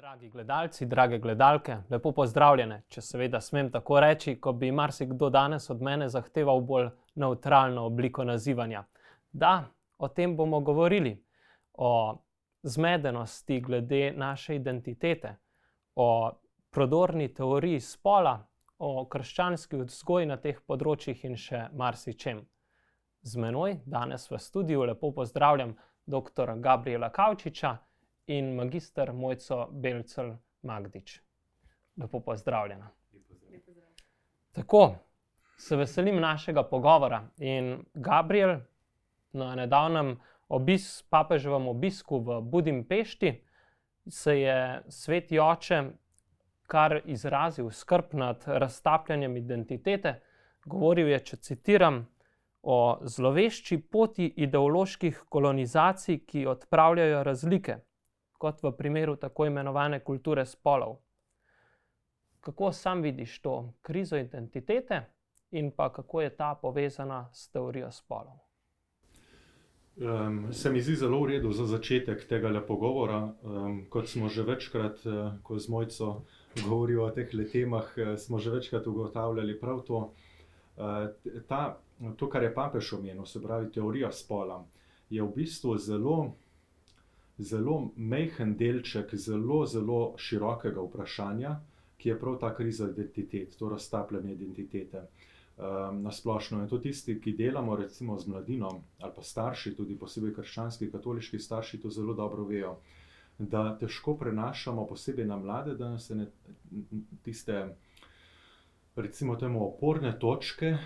Dragi gledalci, drage gledalke, lepo pozdravljene, če seveda smem tako reči, ko bi marsikdo danes od mene zahteval bolj neutralno obliko nazivanja. Da, o tem bomo govorili, o zmedenosti glede naše identitete, o prodorni teoriji spola, o krščanski vzgoji na teh področjih in še marsičem. Z menoj danes v studiu lepo pozdravljam dr. Gabriela Kavčiča in magistr Mojco Belcel Magdič. Lepo pozdravljena. Tako, se veselim našega pogovora. In Gabriel, na nedavnem obis, papeževem obisku v Budimpešti, se je sveti oče kar izrazil skrb nad raztapljanjem identitete. Govoril je, če citiram, o zlovešči poti ideoloških kolonizacij, ki odpravljajo razlike, kot v primeru tako imenovane kulture spolov. Kako sam vidiš to krizo identitete in pa kako je ta povezana s teorijo spolov? Um, se mi zdi zelo v redu za začetek tega pogovora. Um, kot smo že večkrat, uh, ko z Mojco govorimo o teh temah, uh, smo že večkrat ugotavljali prav to. Uh, ta, to, kar je papež omenil, se pravi teorija spola, je v bistvu zelo, zelo mehen delček zelo, zelo širokega vprašanja, ki je prav ta kriza identitet, to raztapljanje identitete. Um, na splošno je to tisti, ki delamo recimo z mladino ali pa starši, tudi posebej krščanski, katoliški starši, to zelo dobro vejo, da težko prenašamo posebej na mlade, da se ne tiste, recimo, temu oporne točke,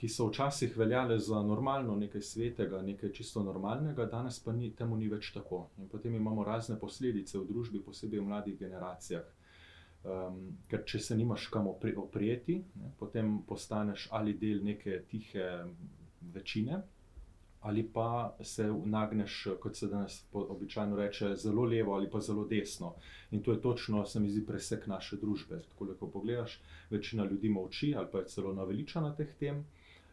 ki so včasih veljale za normalno, nekaj svetega, nekaj čisto normalnega, danes pa ni, temu ni več tako. In potem imamo razne posledice v družbi, posebej v mladih generacijah. Um, ker če se nimaš kam oprijeti, ne, potem postaneš ali del neke tihe večine, ali pa se nagneš, kot se danes običajno reče, zelo levo ali pa zelo desno. In to je točno, se mi zdi, presek naše družbe. Tako, ko pogledaš, večina ljudi molči ali pa je celo naveličana teh tem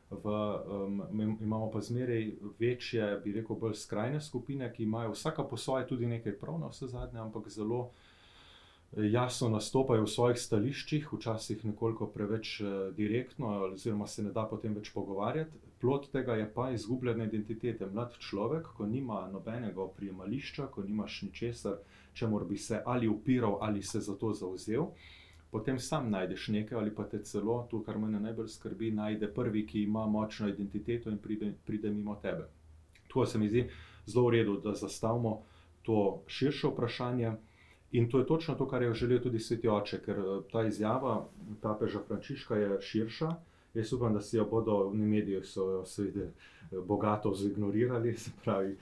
v, um, imamo pa zmeraj večje, bi rekel, bolj skrajne skupine, ki imajo vsaka po svoje tudi nekaj prav, na vse zadnje, ampak zelo eh, jasno nastopajo v svojih stališčih, včasih nekoliko preveč uh, direktno, oziroma se ne da potem več pogovarjati. Plot tega je pa izgubljena identitete. Mlad človek, ko nima nobenega oprijemališča, ko nimaš ničesar, čemu bi se ali upiral ali se za to zauzel potem sam najdeš nekaj, ali pa te celo, to, kar me najbolj skrbi, najde prvi, ki ima močno identiteto in pride, pride mimo tebe. To se mi zdi zelo v redu, da zastavimo to širše vprašanje. In to je točno to, kar je želel tudi sveti oče, ker ta izjava papeža Frančiška je širša. Jaz upam, da si jo bodo v medijih seveda eh, bogato zignorirali, pravi,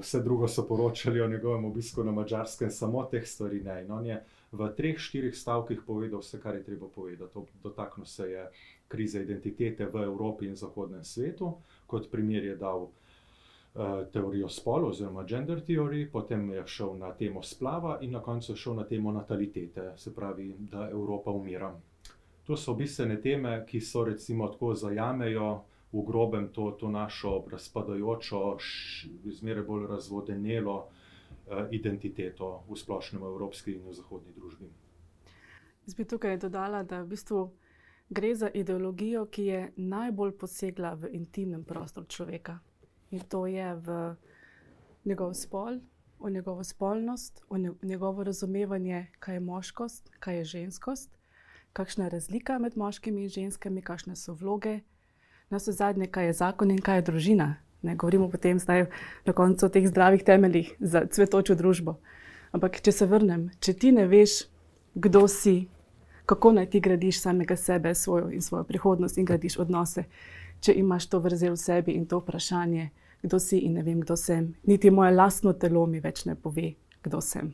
vse drugo so poročali o njegovem obisku na Mačarskem, samo teh stvari ne. In on je v treh, štirih stavkih povedal vse, kar je treba povedati. Dotaknil se je krize identitete v Evropi in zahodnem svetu, kot primer je dal uh, teorijo spola oziroma gender theory, potem je šel na temo splava in na koncu šel na temo natalitete, se pravi, da Evropa umira. To so bistvene teme, ki so recimo tako zajamejo. V grobem to, to našo razpadajočo, zmeraj bolj razvodenelo uh, Eh, identiteto v splošnem evropski in v zahodni družbi. Jaz bi tukaj dodala, da v bistvu gre za ideologijo, ki je najbolj posegla v intimnem prostoru človeka. In to je v njegov spol, v njegovo spolnost, v njegovo razumevanje, kaj je moškost, kaj je ženskost, kakšna je razlika med moškimi in ženskami, kakšne so vloge, na vse zadnje, kaj je zakon in kaj je družina. Ne govorimo potem zdaj na koncu o teh zdravih temeljih za cvetočo družbo. Ampak, če se vrnem, če ti ne veš, kdo si, kako naj ti gradiš samega sebe, svojo in svojo prihodnost in gradiš odnose, če imaš to vrzel v sebi in to vprašanje, kdo si in ne vem, kdo sem, niti moje lastno telo mi več ne pove, kdo sem.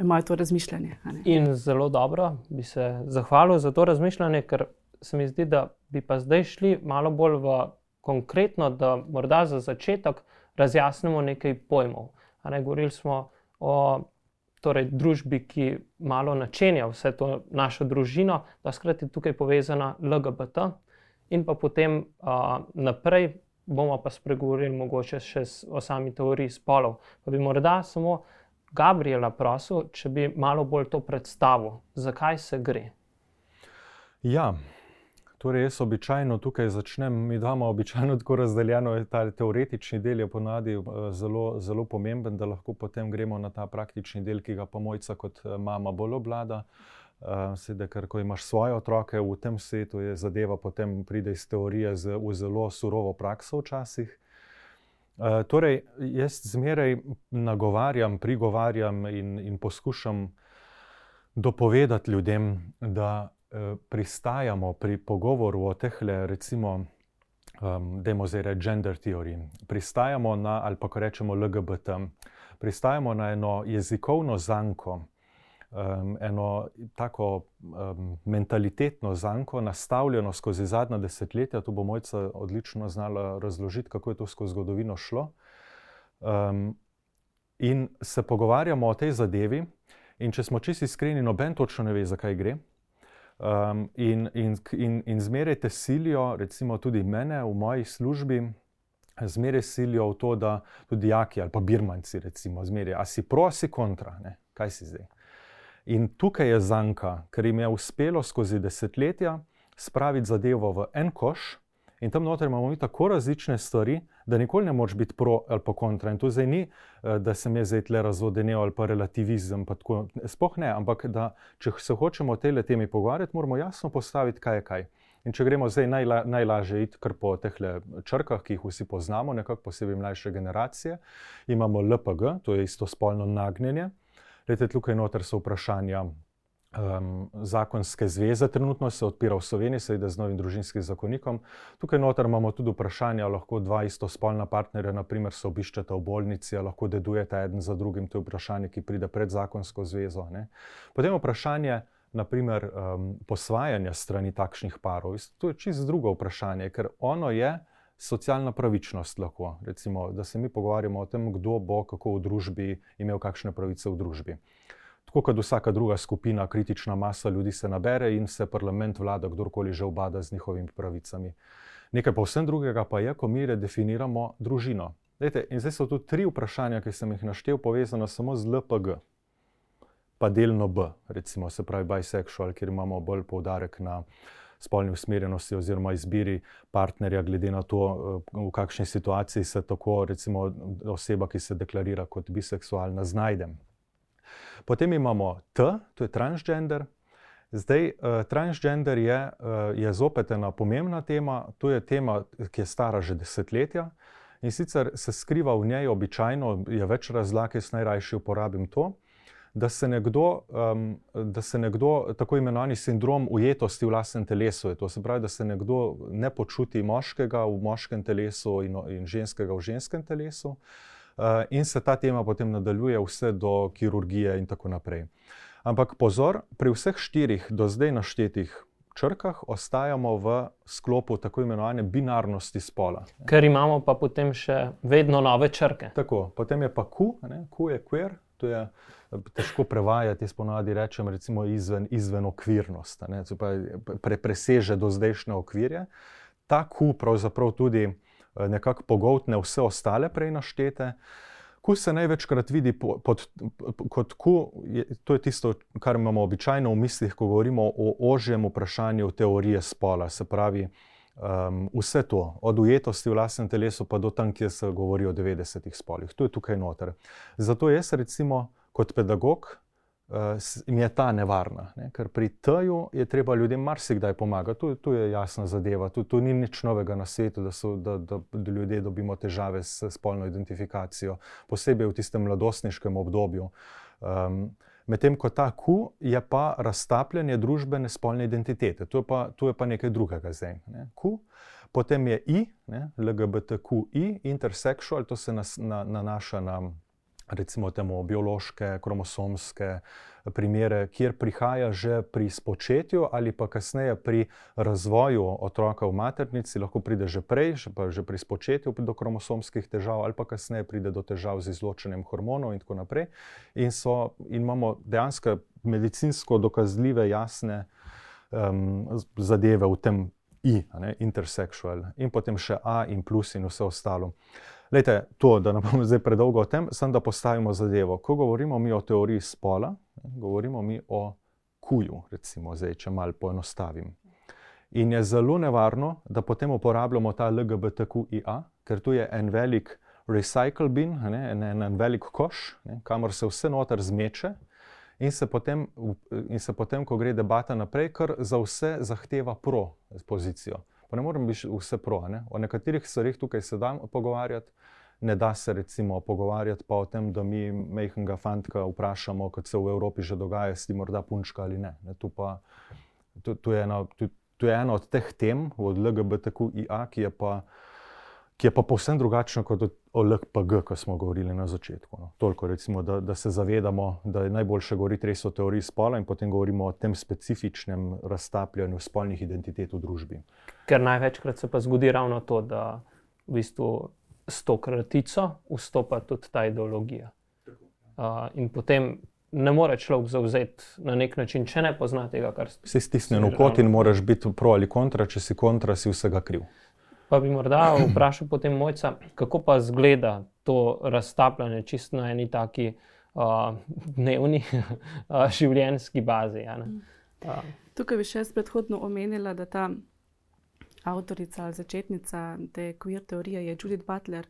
Imajo to razmišljanje. In zelo dobro bi se zahvalil za to razmišljanje, ker se mi zdi, da bi pa zdaj šli malo bolj v konkretno, da morda za začetek razjasnimo nekaj pojmov. Ne, govorili smo o torej, družbi, ki malo načenja vse to našo družino, da skrati tukaj povezana LGBT, in pa potem a, naprej bomo pa spregovorili mogoče še o sami teoriji spolov. Pa bi morda samo Gabriela prosil, če bi malo bolj to predstavil, zakaj se gre. Ja, torej jaz običajno tukaj začnem. Mi imamo običajno tako razdeljeno, ta teoretični del je ponadi zelo, zelo pomemben, da lahko potem gremo na ta praktični del, ki ga pa mojca kot mama bolj obvlada. Uh, Sedaj, ker ko imaš svoje otroke v tem svetu, je zadeva potem pride iz teorije z, v zelo surovo prakso včasih. Uh, torej, jaz zmeraj nagovarjam, prigovarjam in, in poskušam dopovedati ljudem, da pristajamo pri pogovoru o teh, recimo, um, demo zdaj reči gender teoriji, pristajamo na, ali pa ko rečemo LGBT, pristajamo na eno jezikovno zanko, um, eno tako um, mentalitetno zanko, nastavljeno skozi zadnja desetletja. Tu bo mojca odlično znala razložiti, kako je to skozi zgodovino šlo. Um, in se pogovarjamo o tej zadevi, in če smo čisto iskreni, noben točno ne ve, zakaj gre. Um, in, in, in, in zmeraj te silijo, recimo tudi mene v moji službi, zmeraj silijo v to, da tudi jaki ali pa birmanci, recimo, zmeraj, a si pro, si kontra, ne? kaj si zdaj. In tukaj je zanka, ker jim je uspelo skozi desetletja spraviti zadevo v en koš, in tam noter imamo mi tako različne stvari, da nikoli ne moreš biti pro ali pa kontra. In to zdaj ni, eh, da sem jaz zdaj tle razvodenil ali pa relativizem. Pa Sploh ne, ampak da če se hočemo o tej temi pogovarjati, moramo jasno postaviti, kaj je kaj. In če gremo zdaj najla, najlažje iti kar po teh črkah, ki jih vsi poznamo, nekako posebej mlajše generacije, imamo LPG, to je isto spolno nagnjenje. Lete, tukaj noter so vprašanja um, zakonske zveze, trenutno se odpira v Sloveniji, seveda z novim družinskim zakonikom. Tukaj noter imamo tudi vprašanja, lahko dva istospolna partnerja, naprimer, se obiščeta v bolnici, lahko dedujeta eden za drugim, to je vprašanje, ki pride pred zakonsko zvezo. Ne. Potem vprašanje. Naprimer, um, posvajanja strani takšnih parov. To je čisto drugo vprašanje, ker ono je socialna pravičnost. Lahko, recimo, da se mi pogovarjamo o tem, kdo bo kako v družbi imel kakšne pravice v družbi. Tako kot vsaka druga skupina, kritična masa ljudi se nabere in se parlament, vlada, kdorkoli že obada z njihovimi pravicami. Nekaj povsem drugega pa je, ko mi redefiniramo družino. Dejte, in zdaj so tu tri vprašanja, ki sem jih naštel, povezana samo z LPG, pa delno B, recimo, se pravi bisexual, kjer imamo bolj poudarek na spolni usmerjenosti oziroma izbiri partnerja, glede na to, eh, v kakšni situaciji se tako recimo, oseba, ki se deklarira kot biseksualna, znajde. Potem imamo T, to je transgender. Zdaj, uh, transgender je, uh, je zopet ena pomembna tema, to je tema, ki je stara že desetletja. In sicer se skriva v njej običajno, je več razlag, jaz najrajši uporabim to da se nekdo, um, da se nekdo tako imenovani sindrom ujetosti v lastnem telesu, to. Se pravi, da se nekdo ne počuti moškega v moškem telesu in, in ženskega v ženskem telesu, uh, in se ta tema potem nadaljuje vse do kirurgije in tako naprej. Ampak pozor, pri vseh štirih do zdaj naštetih črkah ostajamo v sklopu tako imenovane binarnosti spola. Ker imamo pa potem še vedno nove črke. Tako, potem je pa Q, ne? Q je queer, to je težko prevajati, jaz ponavadi rečem, recimo izven, izven okvirnost, pre, preseže do zdajšnje okvirje. Ta Q pravzaprav tudi eh, nekako pogoltne vse ostale prej naštete. Q se največkrat vidi pod, pod, kot Q, je, to je tisto, kar imamo običajno v mislih, ko govorimo o ožjem vprašanju teorije spola. Se pravi, um, vse to, od ujetosti v lastnem telesu pa do tam, kjer se govori o 90-ih spolih. To je tukaj noter. Zato jaz recimo kot pedagog, uh, je ta nevarna. Ne? Ker pri teju je treba ljudem marsikdaj pomagati, tu, tu je jasna zadeva, tu, tu ni nič novega na svetu, da, so, da, da, da ljudje dobimo težave s spolno identifikacijo, posebej v tistem mladostniškem obdobju. Um, Medtem ko ta Q je pa raztapljanje družbene spolne identitete, tu je pa, tu je pa nekaj drugega zdaj. Ne? Q. Potem je I, ne? LGBTQI, intersexual, to se nas, na, nanaša na recimo temu biološke, kromosomske primere, kjer prihaja že pri spočetju ali pa kasneje pri razvoju otroka v maternici, lahko pride že prej, že pa že pri spočetju do kromosomskih težav ali pa kasneje pride do težav z izločanjem hormonov in tako naprej. In, so, in imamo dejansko medicinsko dokazljive, jasne um, zadeve v tem I, ne, intersexual in potem še A in plus in vse ostalo. Lejte, to, da ne bomo zdaj predolgo o tem, sem da postavimo zadevo. Ko govorimo mi o teoriji spola, govorimo mi o kuju, recimo, zdaj, če malo poenostavim. In je zelo nevarno, da potem uporabljamo ta LGBTQIA, ker tu je en velik recycle bin, ne, en, en, en velik koš, ne, kamor se vse noter zmeče. In se, potem, in se potem, ko gre debata naprej, kar za vse zahteva pro pozicijo. Pa ne morem biti vse pro. Ne? O nekaterih stvarih tukaj se da pogovarjati, ne da se recimo pogovarjati pa o tem, da mi mehkega fantka vprašamo, kot se v Evropi že dogaja, si morda punčka ali ne. ne? Tu, pa, tu, tu, je ena, tu, tu je ena od teh tem, od LGBTQIA, ki je pa ki je pa povsem drugačna kot o LPG, ki smo govorili na začetku. No. Toliko, recimo, da, da se zavedamo, da je najboljše govoriti res o teoriji spola in potem govorimo o tem specifičnem raztapljanju spolnih identitet v družbi. Ker največkrat se pa zgodi ravno to, da v bistvu s to kratico vstopa tudi ta ideologija. Uh, in potem ne more človek zauzeti na nek način, če ne pozna tega, kar se. Si stisnjen v kot in moraš biti pro ali kontra, če si kontra, si vsega kriv. Pa bi morda vprašal potem mojca, kako pa zgleda to raztapljanje čisto na eni taki uh, dnevni uh, življenjski bazi. Uh. Tukaj bi še predhodno omenila, da ta avtorica ali začetnica te queer teorije je Judith Butler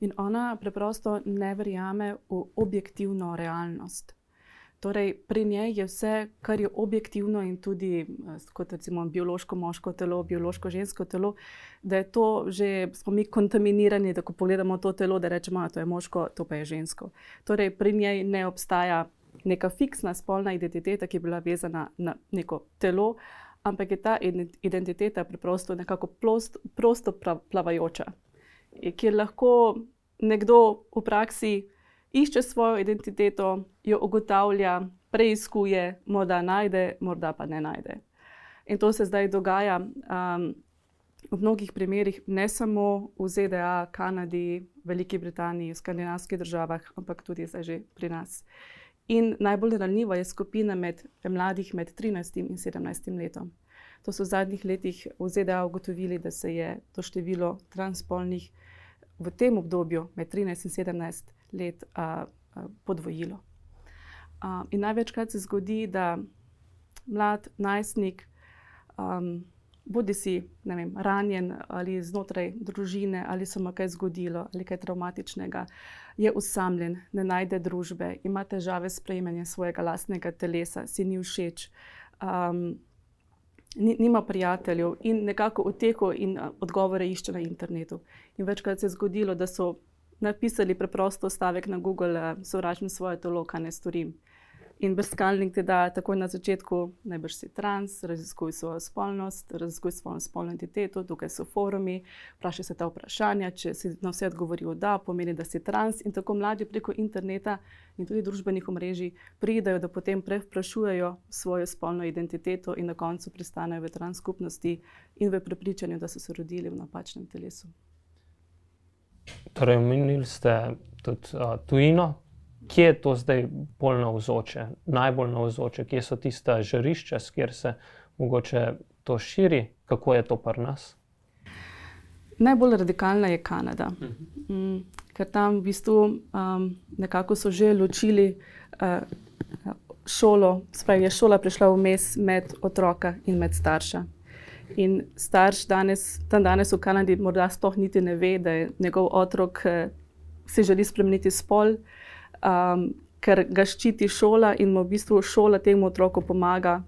in ona preprosto ne verjame v objektivno realnost. Torej, pri njej je vse, kar je objektivno in tudi eh, kot recimo biološko moško telo, biološko žensko telo, da je to že, smo mi kontaminirani, da ko pogledamo to telo, da rečemo, da to je moško, to pa je žensko. Torej, pri njej ne obstaja neka fiksna spolna identiteta, ki je bila vezana na neko telo, ampak je ta identiteta preprosto nekako prost, prosto plavajoča, kjer lahko nekdo v praksi išče svojo identiteto, jo ugotavlja, preizkuje, morda najde, morda pa ne najde. In to se zdaj dogaja um, v mnogih primerih, ne samo v ZDA, Kanadi, Veliki Britaniji, skandinavskih državah, ampak tudi zdaj že pri nas. In najbolj ranljiva je skupina med mladih med 13 in 17 letom. To so v zadnjih letih v ZDA ugotovili, da se je to število transpolnih v tem obdobju med 13 in 17 let a, a, podvojilo. A, in največkrat se zgodi, da mlad najstnik, um, bodi si vem, ranjen ali znotraj družine, ali se mu kaj zgodilo, ali kaj traumatičnega, je usamljen, ne najde družbe, ima težave s prejmanjem svojega lastnega telesa, si ni všeč. Um, Nima prijateljev in nekako uteko in odgovore išče na internetu. In večkrat se je zgodilo, da so napisali preprosto stavek na Google, sovražim svoje telo, kaj ne storim. In brskalnik ti da takoj na začetku, najbrž si trans, raziskuj svojo spolnost, raziskuj svojo spolno identiteto, tukaj so forumi, vprašaj se ta vprašanja, če si na vse odgovoril da, pomeni, da si trans. In tako mladi preko interneta in tudi družbenih omrežij pridajo, da potem prevprašujejo svojo spolno identiteto in na koncu pristanejo v trans skupnosti in v prepričanju, da so se rodili v napačnem telesu. Torej, omenili ste tudi uh, tujino. Kje je to zdaj bolj navzoče, najbolj navzoče, kje so tista žarišča, kjer se mogoče to širi, kako je to pri nas? Najbolj radikalna je Kanada, mhm. mm, ker tam v bistvu um, nekako so že ločili uh, šolo, spravi je šola prišla vmes med otroka in med starša. In starš danes, tam danes v Kanadi, morda sploh niti ne ve, da je njegov otrok eh, si želi spremeniti spol, um, ker ga ščiti šola in mu v bistvu šola temu otroku pomaga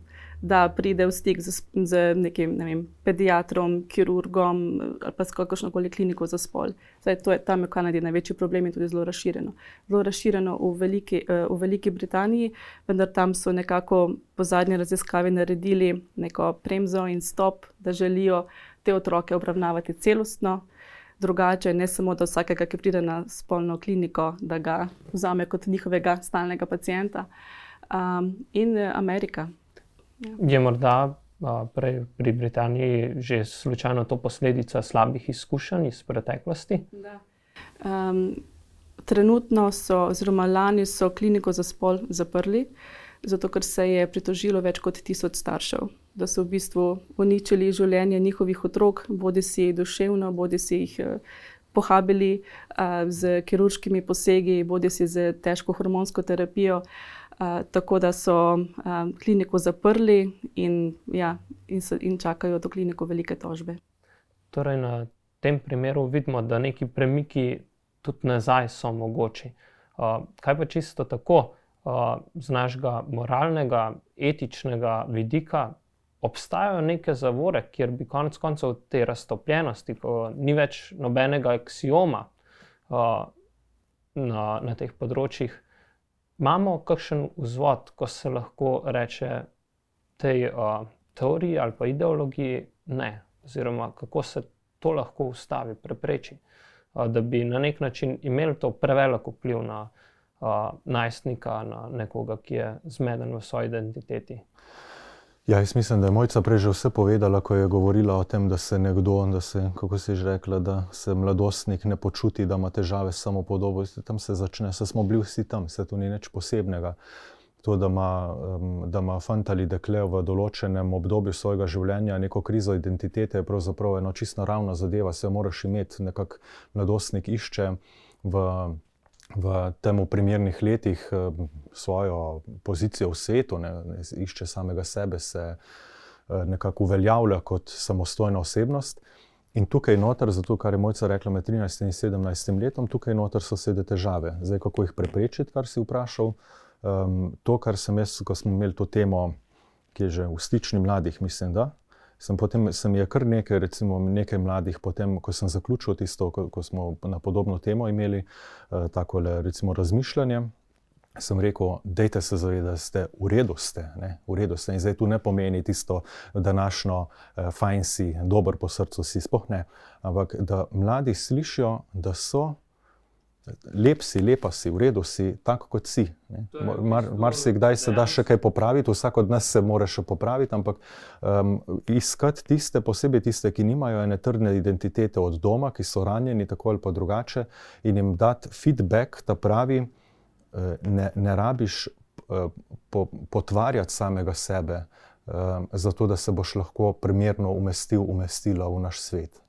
da pride v stik z, z nekim ne vem, pediatrom, kirurgom ali pa s kakršno koli kliniko za spol. Zdaj, to je tam v Kanadi največji problem in tudi zelo razširjeno. Zelo razširjeno v Veliki, eh, v Veliki Britaniji, vendar tam so nekako po zadnji raziskavi naredili neko premzo in stop, da želijo te otroke obravnavati celostno. Drugače, ne samo da vsakega, ki pride na spolno kliniko, da ga vzame kot njihovega stalnega pacijenta. Um, in eh, Amerika, Je morda prej pri Britaniji že slučajno to posledica slabih izkušenj iz preteklosti? Um, trenutno so, oziroma lani so kliniko za spol zaprli, zato ker se je pritožilo več kot tisoč staršev, da so v bistvu uničili življenje njihovih otrok, bodi si duševno, bodi si jih pohabili uh, z kirurškimi posegi, bodi si z težko hormonsko terapijo. Uh, tako da so um, kliniko zaprli in, ja, in, so, in čakajo do kliniko velike tožbe. Torej, na tem primeru vidimo, da neki premiki tudi nazaj so mogoči. Uh, kaj pa čisto tako, z našega moralnega, etičnega vidika, obstajajo neke zavore, kjer bi konec koncev te raztopljenosti, ko ni več nobenega axioma uh, na, na teh področjih, imamo kakšen vzvod, ko se lahko reče tej uh, teoriji ali pa ideologiji ne, oziroma kako se to lahko ustavi, prepreči, uh, da bi na nek način imeli to prevelik vpliv na uh, najstnika, na nekoga, ki je zmeden v svoji identiteti. Ja, jaz mislim, da je Mojca prej že vse povedala, ko je govorila o tem, da se nekdo, da se, kako si že rekla, da se mladostnik ne počuti, da ima težave s samo podobo. Tam se začne, se smo bili vsi tam, se tu ni nič posebnega. To, da ima, da ima fant ali dekle v določenem obdobju svojega življenja neko krizo identitete, je pravzaprav ena čisto naravna zadeva, se moraš imeti, nekako mladostnik išče v v tem primernih letih eh, svojo pozicijo v svetu, ne, ne išče samega sebe, se eh, nekako uveljavlja kot samostojna osebnost. In tukaj noter, zato kar je mojca rekla med 13 in 17 letom, tukaj noter so sedaj težave. Zdaj, kako jih preprečiti, kar si vprašal. Um, to, kar sem jaz, ko smo imeli to temo, ki je že v stični mladih, mislim, da sem potem, sem je kar nekaj, recimo nekaj mladih, potem, ko sem zaključil tisto, ko, ko smo na podobno temo imeli uh, tako le, recimo, razmišljanje. Sem rekel, dejte se zavedati, da ste v redu, ste, v redu ste. In zdaj tu ne pomeni tisto današnjo, eh, fajn si, dober po srcu si, spoh ne. Ampak da mladi slišijo, da so Lep si, lepa si, v redu si, tako kot si. Mar, mar si kdaj se da še kaj popraviti, vsak od nas se mora še popraviti, ampak um, iskati tiste, posebej tiste, ki nimajo ene trdne identitete od doma, ki so ranjeni tako ali pa drugače, in jim dati feedback, da pravi, eh, ne, ne rabiš uh, po, potvarjati samega sebe, um, zato da se boš lahko primerno umestil, umestila v naš svet.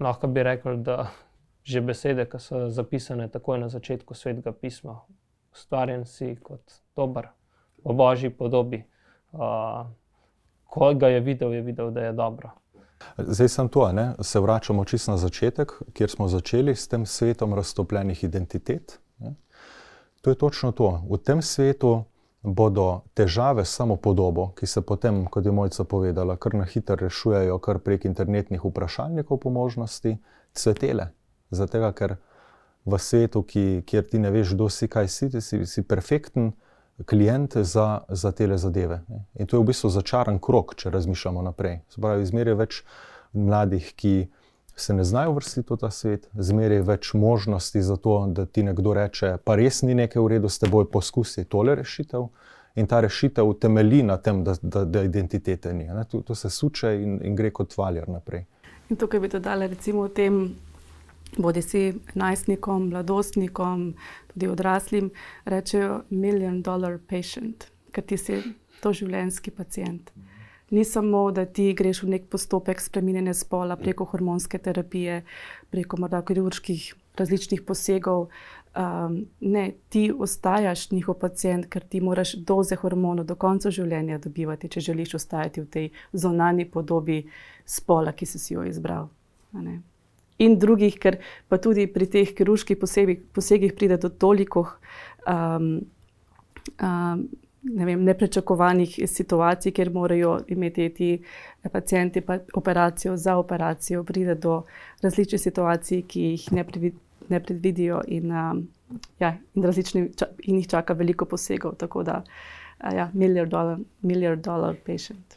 Lahko bi rekel, da že besede, ki so zapisane takoj na začetku svetega pisma. Ustvarjen si kot dober, v božji podobi. Uh, ko ga je videl, je videl, da je dobro. Zdaj sem tu, ne? se vračamo čisto na začetek, kjer smo začeli s tem svetom raztopljenih identitet. Ne? To je točno to. V tem svetu bodo težave samo podobo, ki se potem, kot je Mojca povedala, kar na hitro rešujejo, kar prek internetnih vprašalnikov po možnosti, cvetele. Zato, ker v svetu, ki, kjer ti ne veš, kdo si, kaj si, si, si perfekten klient za, za te zadeve. In to je v bistvu začaran krok, če razmišljamo naprej. Zmeraj več mladih, ki se ne znajo vrstiti v ta svet, zmeraj več možnosti za to, da ti nekdo reče: Pa res ni nekaj v redu, s teboj poskusi tole rešitev. In ta rešitev temelji na tem, da, da, da identitete ni. To, to se suče in, in gre kot valjar naprej. In tukaj bi dodali, recimo, v tem bodi si najstnikom, mladostnikom, tudi odraslim, rečejo milijon dolar patient, ker ti si to življenjski pacijent. Ni samo, da ti greš v nek postopek spremenjene spola preko hormonske terapije, preko morda kirurških različnih posegov. Um, ne, ti ostajaš njihov pacijent, ker ti moraš doze hormonov do konca življenja dobivati, če želiš ostati v tej zonani podobi spola, ki si, si jo izbral in drugih, ker pa tudi pri teh kirurških posegih, posegih pride do toliko um, um, ne vem, neprečakovanih situacij, kjer morajo imeti ti pacijenti pa operacijo za operacijo, pride do različnih situacij, ki jih ne, previd, ne predvidijo, in, um, ja, in, in jih čaka veliko posegov. Tako da, uh, ja, milijard dolar, milijard dolar patient.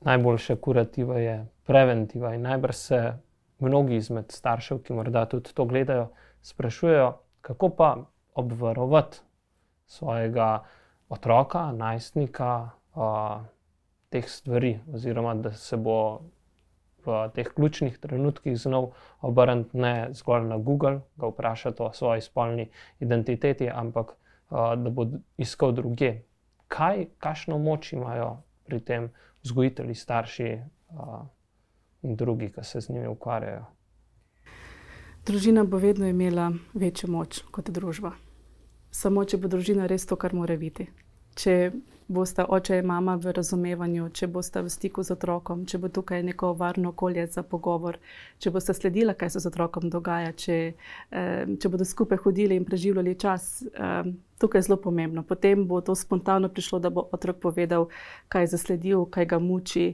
Najboljša kurativa je preventiva in najbrž se mnogi izmed staršev, ki morda tudi to gledajo, sprašujejo, kako pa obvarovati svojega otroka, najstnika, uh, teh stvari, oziroma da se bo v teh ključnih trenutkih znal obrniti ne zgolj na Google, ga vprašati o svoji spolni identiteti, ampak uh, da bo iskal druge. Kaj, kakšno moč imajo pri tem vzgojitelji, starši? Uh, in drugi, ki se z njimi ukvarjajo. Družina bo vedno imela večjo moč kot družba. Samo, če bo družina res to, kar mora biti. Če bosta oče in mama v razumevanju, če bosta v stiku z otrokom, če bo tukaj neko varno okolje za pogovor, če bosta sledila, kaj se z otrokom dogaja, če, um, če bodo skupaj hodili in preživljali čas, um, tukaj je zelo pomembno. Potem bo to spontano prišlo, da bo otrok povedal, kaj je zasledil, kaj ga muči,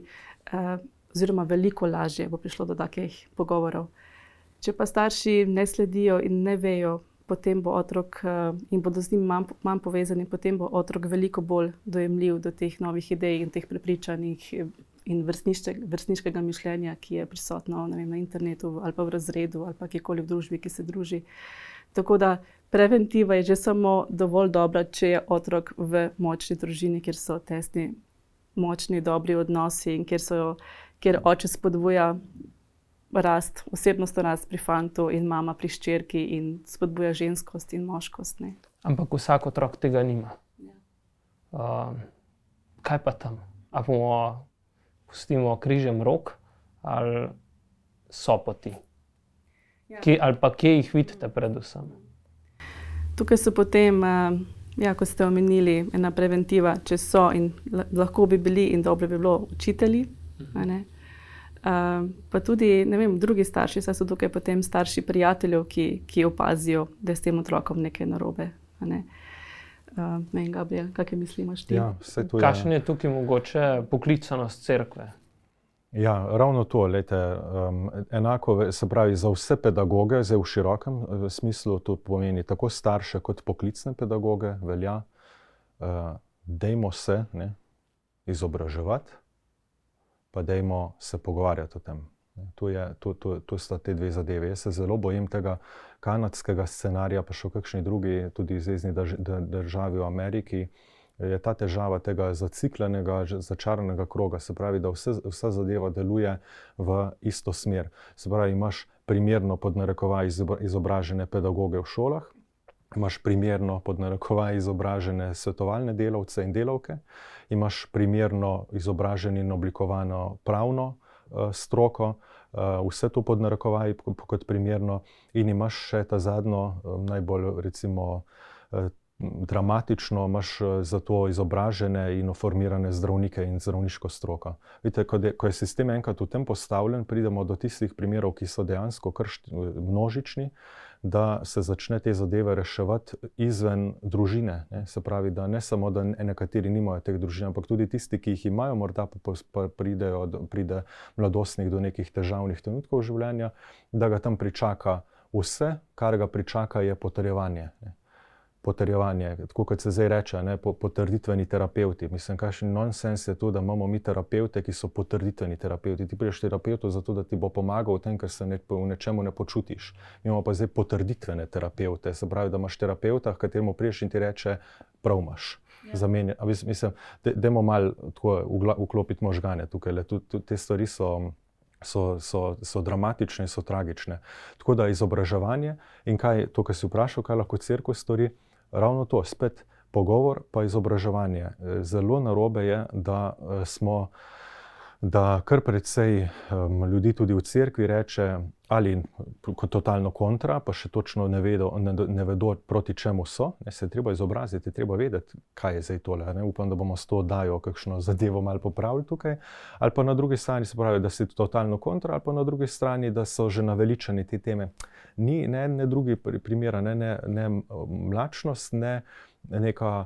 uh, oziroma veliko lažje bo prišlo do takih pogovorov. Če pa starši ne sledijo in ne vejo, potem bo otrok uh, in bodo z njim manj, manj povezani, potem bo otrok veliko bolj dojemljiv do teh novih idej in teh prepričanj in vrstniškega mišljenja, ki je prisotno vem, na internetu ali pa v razredu ali pa kjerkoli v družbi, ki se druži. Tako da preventiva je že samo dovolj dobra, če je otrok v močni družini, kjer so tesni, močni, dobri odnosi in kjer, so, kjer oče spodbuja rast, osebnostno rast pri fantu in mama pri ščirki in spodbuja ženskost in moškost. Ne. Ampak vsak otrok tega nima. Ja. Uh, kaj pa tam? A bomo pustimo križem rok ali so poti? Ja. Kje, ali pa kje jih vidite, predvsem? Tukaj so potem, ja, kot ste omenili, ena preventiva, če so in lahko bi bili, in dobro bi bilo učitelji. Mhm. Uh, pa tudi vem, drugi starši, saj so tukaj potem starši prijateljev, ki, ki opazijo, da je s tem otrokom nekaj narobe. Ne? Uh, ne vem, Gabriel, kaj misliš ti? Ja, Kakšen je tukaj mogoče poklicanost crkve? Ja, ravno to. Lejte, um, enako se pravi za vse pedagoge, zdaj v širokem v smislu, to pomeni tako starše kot poklicne pedagoge, velja, uh, dejmo se ne, izobraževati pa dajmo se pogovarjati o tem. To, je, to, to, to sta te dve zadeve. Jaz se zelo bojim tega kanadskega scenarija, pa še kakšni drugi, tudi zvezdni drž, državi v Ameriki. Je ta težava tega zaciklenega, začaranega kroga, se pravi, da vse, vsa zadeva deluje v isto smer. Se pravi, imaš primerno podnarekovaj izobražene pedagoge v šolah, imaš primerno podnarekovaj izobražene svetovalne delavce in delavke, imaš primerno izobraženo in oblikovano pravno uh, stroko, uh, vse to pod narekovaj, kot primerno, in imaš še ta zadnjo, uh, najbolj recimo. Uh, Dramatično imaš za to izobražene in formirane zdravnike in zdravniško stroko. Vidite, ko, de, ko je sistem enkrat v tem postavljen, pridemo do tistih primerov, ki so dejansko množični, uh, da se začne te zadeve reševati izven družine. Ne? Se pravi, da ne samo, da nekateri nimajo teh družin, ampak tudi tisti, ki jih imajo, morda pa, pa pridejo, pride mladostnik do nekih težavnih trenutkov življenja, da ga tam pričaka vse, kar ga pričaka, je potrjevanje. Ne? Potrjevanje, tako kot se zdaj reče, ne, potrditveni terapeuti. Mislim, kakšen nonsens je to, da imamo mi terapeute, ki so potrditveni terapeuti. Ti prideš terapeutu zato, da ti bo pomagal v tem, ker se ne, v nečemu ne počutiš. Mi imamo pa zdaj potrditvene terapeute, se pravi, da imaš terapeuta, kateremu priješ in ti reče, prav imaš. Ja. Zamenja, mislim, da moramo malo vklopiti možgane tukaj. Le, tu, tu, te stvari so, so, so, so dramatične so tragične. Tako da izobraževanje in kaj, to, kar si vprašal, kaj lahko crkva stori, ravno to, spet pogovor, pa izobraževanje. Zelo narobe je, da e, smo. Da kar precej um, ljudi tudi v cerkvi reče, ali kot totalno kontra, pa še točno ne vedo, ne, ne vedo proti čemu so. Ne, se je treba izobraziti, treba vedeti, kaj je zdaj tole. Ne. Upam, da bomo s to dajo kakšno zadevo malo popravili tukaj. Ali pa na drugi strani se pravi, da si totalno kontra, ali pa na drugi strani, da so že naveličani te teme ni ne, ne drugi primer, ne, ne, ne mlačnost, ne neka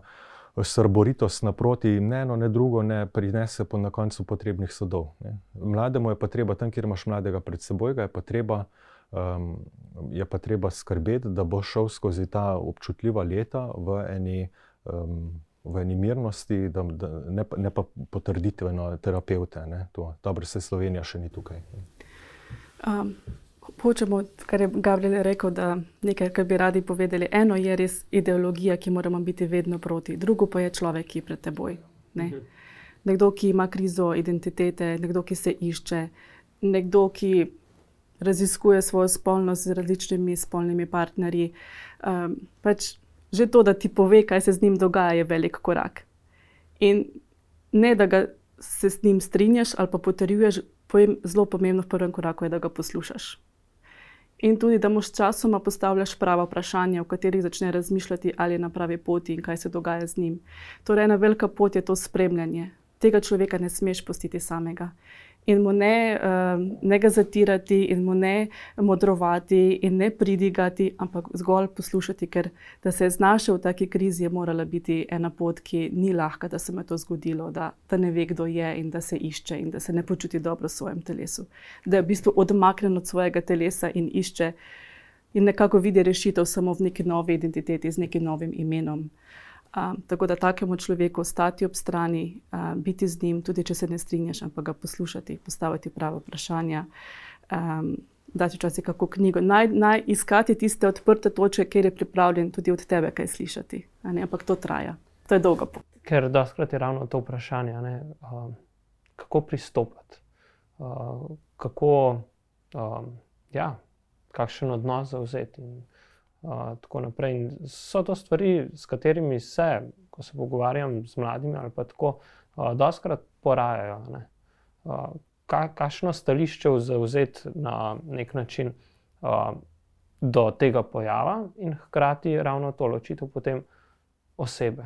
srboritost naproti, ne eno, ne drugo, ne prinese po na koncu potrebnih sodov. Ne. Mlademu je pa treba, tam, kjer imaš mladega pred seboj, je pa treba. Um, je pa treba skrbeti, da bo šel skozi ta občutljiva leta v eni, um, v eni mirnosti, da, da ne, ne pa potrditveno terapeute. Dobro, se Slovenija še ni tukaj. Um, hočemo, kar je Gabriel rekel, da nekaj, kar bi radi povedali. Eno je res ideologija, ki moramo biti vedno proti, drugo pa je človek, ki je pred teboj. Ne? Mhm. Nekdo, ki ima krizo identitete, nekdo, ki se išče, nekdo, ki raziskuje svojo spolnost z različnimi spolnimi partnerji. Um, pač že to, da ti pove, kaj se z njim dogaja, je velik korak. In ne, da ga se s njim strinjaš ali pa potrjuješ, zelo pomembno v prvem koraku je, da ga poslušaš. In tudi, da mu sčasoma postavljaš prava vprašanja, v katerih začne razmišljati, ali je na pravi poti in kaj se dogaja z njim. Torej, ena velika pot je to spremljanje. Tega človeka ne smeš pustiti samega in mu ne, uh, ne ga zatirati, in mu ne modrovati, in ne pridigati, ampak zgolj poslušati, ker da se je znašel v taki krizi, je morala biti ena pot, ki ni lahka, da se mu je to zgodilo, da, da ne ve, kdo je in da se išče in da se ne počuti dobro v svojem telesu. Da je v bistvu odmaknjen od svojega telesa in išče in nekako vidi rešitev samo v neki novi identiteti, z nekim novim imenom. Um, tako da takemu človeku stati ob strani, um, biti z njim, tudi če se ne strinjaš, ampak ga poslušati, postaviti prava vprašanja, um, dati včasih kako knjigo. Naj, naj iskati tiste odprte točke, kjer je pripravljen tudi od tebe kaj slišati. Ampak to traja, to je dolga pot. Ker doskrat je ravno to vprašanje, um, kako pristopiti, uh, kako, um, ja, kakšen odnos zauzeti tako naprej. In so to stvari, s katerimi se, ko se pogovarjam z mladimi ali pa tako, uh, doskrat porajajo. Uh, ka, kakšno stališče zauzeti na nek način uh, do tega pojava in hkrati ravno to ločitev potem osebe.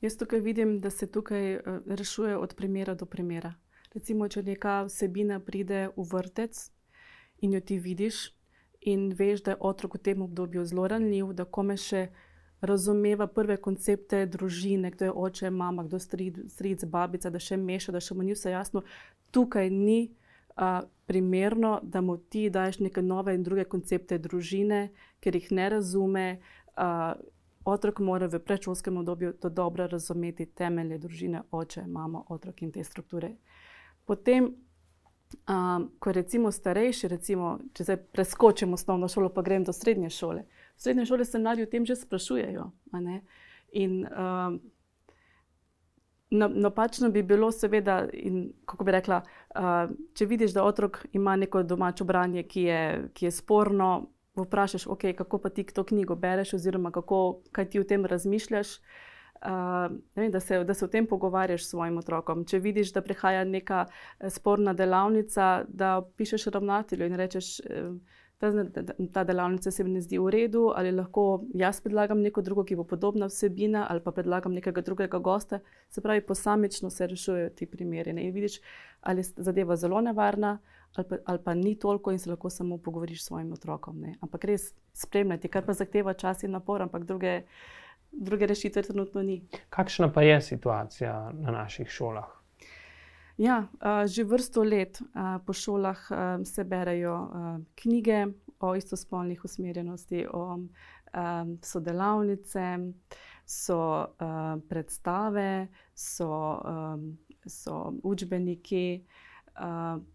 Jaz tukaj vidim, da se tukaj rešuje od primera do primera. Recimo, če neka vsebina pride v vrtec in jo ti vidiš, in veš, da je otrok v tem obdobju zelo ranljiv, da kome še razumeva prve koncepte družine, kdo je oče, mama, kdo je stric, babica, da še meša, da še mu ni vse jasno. Tukaj ni a, primerno, da mu ti daš neke nove in druge koncepte družine, ker jih ne razume. A, otrok mora v predšolskem obdobju to dobro razumeti, temelje družine, oče, mama, otrok in te strukture. Potem Um, ko recimo starejši, recimo, če se preskočim osnovno šolo, pa grem do srednje šole. V srednje šole se mladi o tem že sprašujejo. In um, napačno bi bilo, seveda, in, kako bi rekla, uh, če vidiš, da otrok ima neko domačo branje, ki je, ki je sporno, vprašaš, okay, kako pa ti to knjigo bereš, oziroma kako, kaj ti o tem razmišljaš. Uh, vem, da, se, da se o tem pogovarjaš s svojim otrokom. Če vidiš, da prihaja neka eh, sporna delavnica, da pišeš ravnatelju in rečeš, eh, ta, ta delavnica se mi ne zdi v redu, ali lahko jaz predlagam neko drugo, ki bo podobna vsebina, ali pa predlagam nekega drugega gosta. Se pravi, posamično se rešujejo ti primeri. Ne? In vidiš, ali je zadeva zelo nevarna. Ali pa, ali pa ni toliko, in se lahko samo pogovoriš s svojim otrokom. Ne? Ampak res spremljati, kar pa zahteva čas in napor, ampak druge, uh, druge rešitve trenutno ni. Kakšna pa je situacija na naših šolah? Ja, že vrsto let po šolah se berajo knjige o istospolnih usmerjenosti, o sodelavnice, so predstave, so, so učbeniki,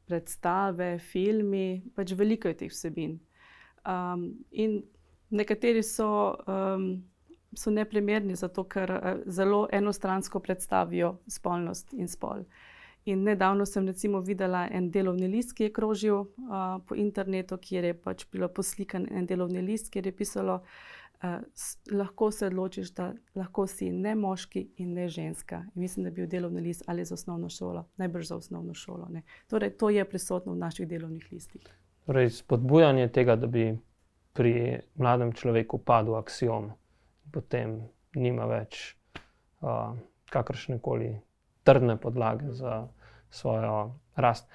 predstave, filmi, pač veliko je teh vsebin. In nekateri so so neprimerni, zato ker eh, zelo enostransko predstavijo spolnost in spol. In nedavno sem recimo videla en delovni list, ki je krožil uh, po internetu, kjer je pač bilo poslikan en delovni list, kjer je pisalo, da uh, lahko se odločiš, da lahko si ne moški in ne ženska. In mislim, da je bil delovni list ali za osnovno šolo, najbrž za osnovno šolo. Ne. Torej, to je prisotno v naših delovnih listih. Torej, spodbujanje tega, da bi pri mladem človeku padel axiom potem nima več uh, kakršne koli trdne podlage za svojo rast.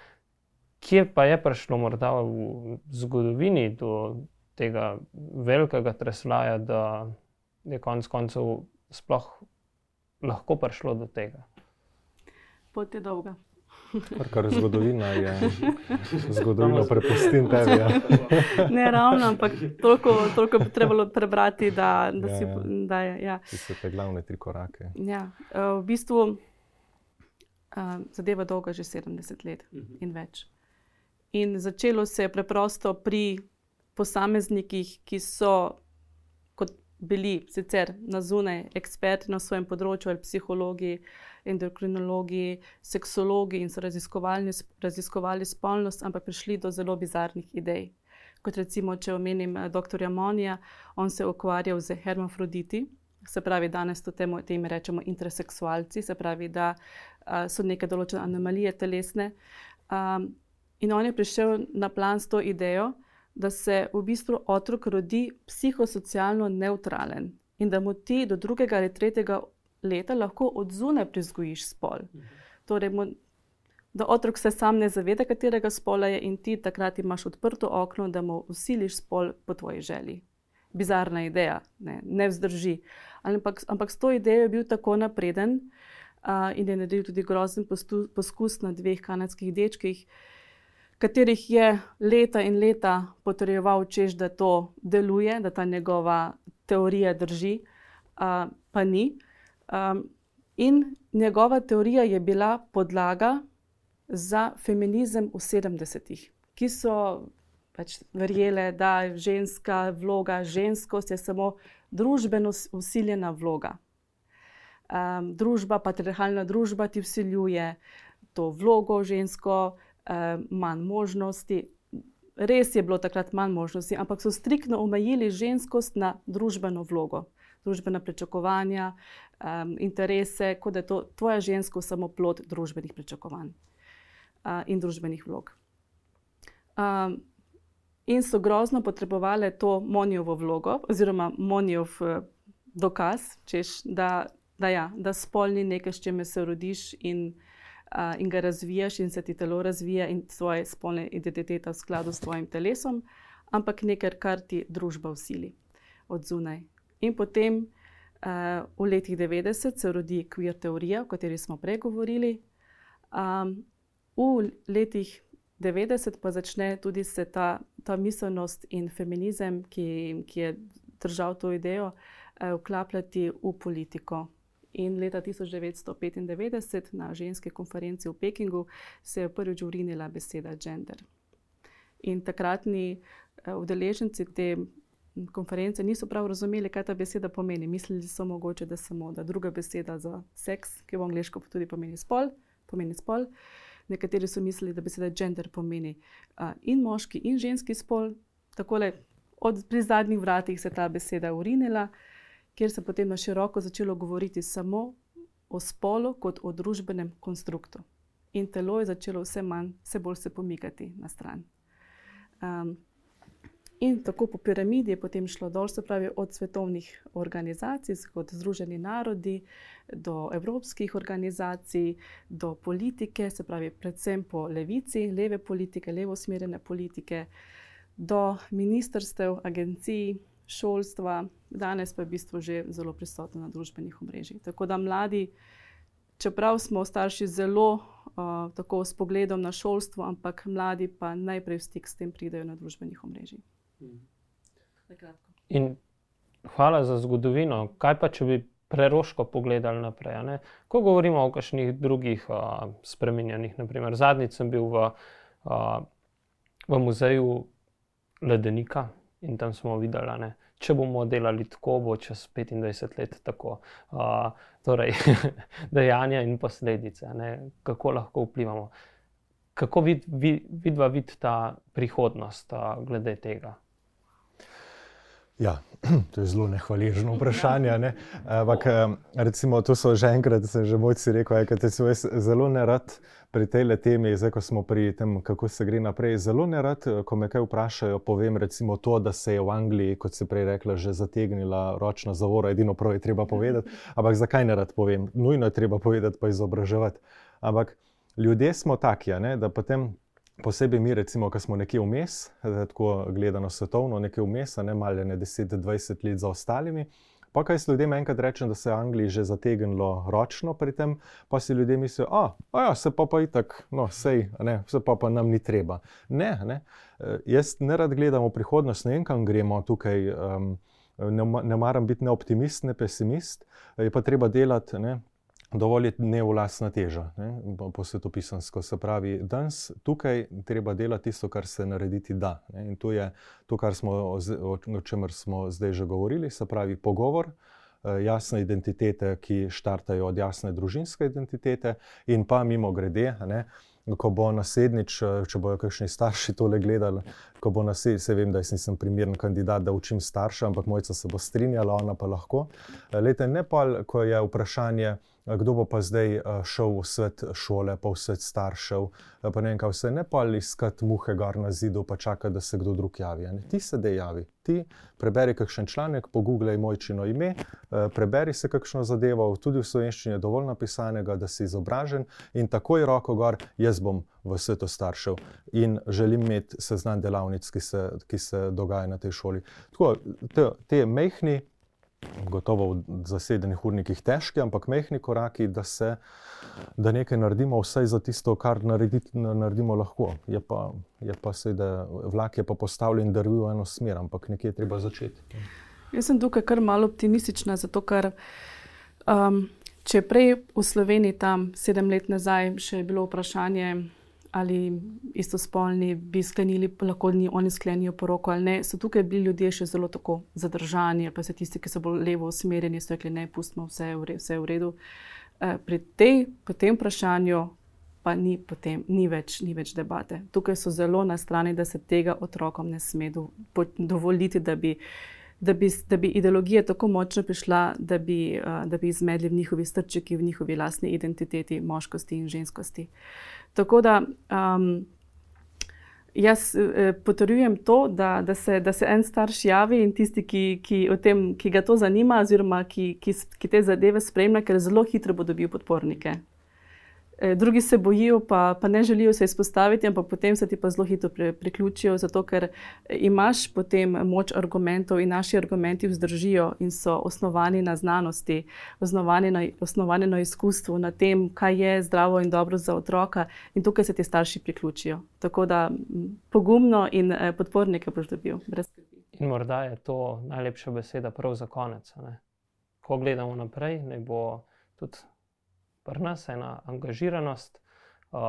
Kje pa je prišlo morda v zgodovini do tega velikega treslaja, da je konec koncev sploh lahko prišlo do tega? Pot je dolga. Kar, kar zgodovina je, zgodovino prepustim tebi. Ja. ne ravno, ampak toliko, toliko bi trebalo prebrati, da, da ja, si ja. da je. Ja. So te glavne tri korake. Ja. V bistvu zadeva dolga že 70 let in več. In začelo se je preprosto pri posameznikih, ki so bili sicer na zunaj, eksperti na svojem področju, ali psihologi, endokrinologi, seksologi in so raziskovali spolnost, ampak prišli do zelo bizarnih idej. Kot recimo, če omenim eh, dr. Monija, on se je ukvarjal z hermafroditi. Se pravi, danes to temu tem rečemo interseksualci, se pravi, da uh, so neke določene anomalije telesne. Um, In on je prišel na plan s to idejo, da se v bistvu otrok rodi psihosocialno neutralen in da mu ti do drugega ali tretjega leta lahko odzune prizgojiš spol. Torej, mu, da otrok se sam ne zaveda, katerega spola je, in ti takrat imaš odprto okno, da mu usiliš spol po tvoji želji. Bizarna ideja, ne, ne vzdrži. Ampak, ampak s to idejo je bil tako napreden uh, in je naredil tudi grozen postu, poskus na dveh kanadskih dečkih, katerih je leta in leta potrjeval, češ, da to deluje, da ta njegova teorija drži, uh, pa ni. Um, in njegova teorija je bila podlaga za feminizem v 70-ih, ki so pač verjele, da je ženska vloga, ženskost je samo družbeno usiljena vloga. Um, družba, patriarhalna družba ti vsiljuje to vlogo žensko, manj možnosti. Res je bilo takrat manj možnosti, ampak so striktno omejili ženskost na družbeno vlogo, družbena pričakovanja, um, interese, kot da je to tvoja ženskost samo plod družbenih pričakovanj uh, in družbenih vlog. Um, in so grozno potrebovali to monijovo vlogo, oziroma monijov uh, dokaz, češ, da, da, ja, da spolni nekaj, s čimer se rodiš in, uh, in ga razvijaš, in se ti telo razvija, in tvoje spolne identitete v skladu s tvojim telesom, ampak nekaj, kar ti družba usili od zunaj. In potem uh, v letih 90 se rodi queer teorija, o kateri smo prej govorili. Um, v letih 90 pa začne tudi se ta, ta miselnost in feminizem, ki, ki je držal to idejo, eh, vklapljati v politiko. In leta 1995 na ženski konferenci v Pekingu se je prvič urinila beseda gender. In takratni eh, udeleženci te konference niso prav razumeli, kaj ta beseda pomeni. Mislili so mogoče, da samo da druga beseda za seks, ki v angliško tudi pomeni spol, pomeni spol. Uh, Nekateri so mislili, da beseda gender pomeni uh, in moški, in ženski spol. Tako da pri zadnjih vratih se ta beseda urinila, kjer se je potem na široko začelo govoriti samo o spolu kot o družbenem konstruktu. In telo je začelo vse manj, vse bolj se pomikati na stran. Um, In tako po piramidi je potem šlo dol, se pravi od svetovnih organizacij, kot Združeni narodi, do evropskih organizacij, do politike, se pravi predvsem po levici, leve politike, levo smerene politike, do ministrstev, agencij, šolstva, danes pa je v bistvu že zelo prisotno na družbenih omrežjih. Tako da mladi, čeprav smo starši zelo uh, tako s pogledom na šolstvo, ampak mladi pa najprej v stik s tem pridejo na družbenih omrežjih. In hvala za zgodovino. Kaj pa, če bi preroško pogledali naprej? Ko govorimo o kakšnih drugih uh, spremenjenih, naprimer, zadnjič sem bil v, uh, v muzeju Ledenika in tam smo videli, ne, če bomo delali tako, bo čez 25 let tako. Uh, torej, dejanja in posledice, ne, kako lahko vplivamo. Kako vidva vid, vid, vid ta prihodnost uh, glede tega? Ja, to je zelo nehvaležno vprašanje. Ne? Ampak, recimo, to so že enkrat, se že mojci rekel, da se jaz zelo ne rad pri tej temi, zdaj ko smo pri tem, kako se gre naprej. Zelo ne rad, ko me kaj vprašajo, povem recimo to, da se je v Angliji, kot se prej rekla, že zategnila ročna zavora, edino prav je treba povedati. Ampak zakaj ne rad povem? Nujno je treba povedati, pa izobraževati. Ampak ljudje smo taki, da potem posebej mi, recimo, ki smo nekje vmes, tako gledano svetovno, nekje vmes, ne malo ne 10-20 let za ostalimi. Pa kaj se ljudem enkrat reče, da se je Angliji že zategnilo ročno pri tem, pa si ljudje mislijo, da ja, se pa pa itak, no, sej, ne, se pa pa nam ni treba. Ne, ne. E, jaz ne rad gledam v prihodnost, ne vem, kam gremo tukaj. Um, ne, ne maram biti ne optimist, ne pesimist, je pa treba delati. Ne, dovolj je ne vlastna teža, ne, po svetopisansko. Se pravi, danes tukaj treba delati tisto, kar se narediti da. Ne, in to je to, smo, o čemer smo zdaj že govorili, se pravi pogovor. Eh, jasne identitete, ki štartajo od jasne družinske identitete, in pa mimo grede, ne, ko bo naslednjič, če bojo kakšni starši tole gledali, ko bo naslednjič, se vem, da nisem primeren kandidat, da učim starše, ampak mojca se bo strinjala, ona pa lahko. Lete, ne pa, ko je vprašanje kdo bo pa zdaj šel v svet šole, pa v svet staršev, pa ne vem, kaj vse, ne pa ali iskati muhe gor na zidu, pa čakati, da se kdo drug javi. Ne? Ti se dejavi, ti preberi kakšen članek, pogooglej mojčino ime, preberi se kakšno zadevo, tudi v slovenščini je dovolj napisanega, da si izobražen in takoj roko gor, jaz bom v svetu staršev in želim imeti seznam delavnic, ki se, ki se dogaja na tej šoli. Tako, te, te mehni, gotovo v zasedenih urnikih težki, ampak mehki koraki, da, se, da nekaj naredimo, vsaj za tisto, kar narediti, naredimo lahko. Je pa, je pa seveda, vlak je pa postavljen, da v eno smer, ampak nekje je treba začeti. Jaz sem tukaj kar malo optimistična, zato ker. Um, če prej v Sloveniji, tam sedem let nazaj, še je bilo vprašanje, ali istospolni bi sklenili, lahko ni oni sklenijo poroko ali ne. So tukaj bili ljudje še zelo tako zadržani, pa se tisti, ki so bolj levo usmerjeni, so rekli: ne, pustimo vse, vse v redu. Eh, pri tej, tem vprašanju pa ni, potem, ni, več, ni več debate. Tukaj so zelo na strani, da se tega otrokom ne sme do, dovoliti, da bi, da, bi, da bi ideologija tako močno prišla, da bi, uh, da bi izmedli v njihovi strčiki, v njihovi lastni identiteti, moškosti in ženskosti. Tako da um, jaz eh, potrjujem to, da, da, se, da se en starš javi in tisti, ki, ki, tem, ki ga to zanima, oziroma ki, ki, ki te zadeve spremlja, ker zelo hitro bo dobil podpornike. Eh, drugi se bojijo, pa, pa ne želijo se izpostaviti, ampak potem se ti pa zelo hitro priključijo, zato ker imaš potem moč argumentov in naši argumenti vzdržijo in so osnovani na znanosti, osnovani na, osnovani na izkustvu, na tem, kaj je zdravo in dobro za otroka, in tukaj se ti starši priključijo. Tako da pogumno in eh, podpornike boš dobil. In morda je to najlepša beseda prav za konec. Ne? Ko gledamo naprej, ne bo tudi pri nas ena angažiranost, uh,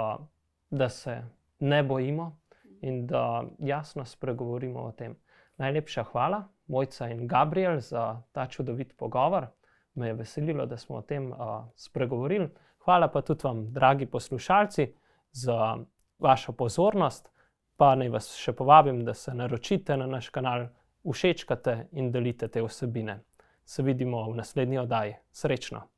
da se ne bojimo in da jasno spregovorimo o tem. Najlepša hvala, Mojca in Gabriel, za ta čudovit pogovor. Me je veselilo, da smo o tem uh, spregovorili. Hvala pa tudi vam, dragi poslušalci, za vašo pozornost. Pa naj vas še povabim, da se naročite na naš kanal, všečkate in delite te vsebine. Se vidimo v naslednji oddaji. Srečno!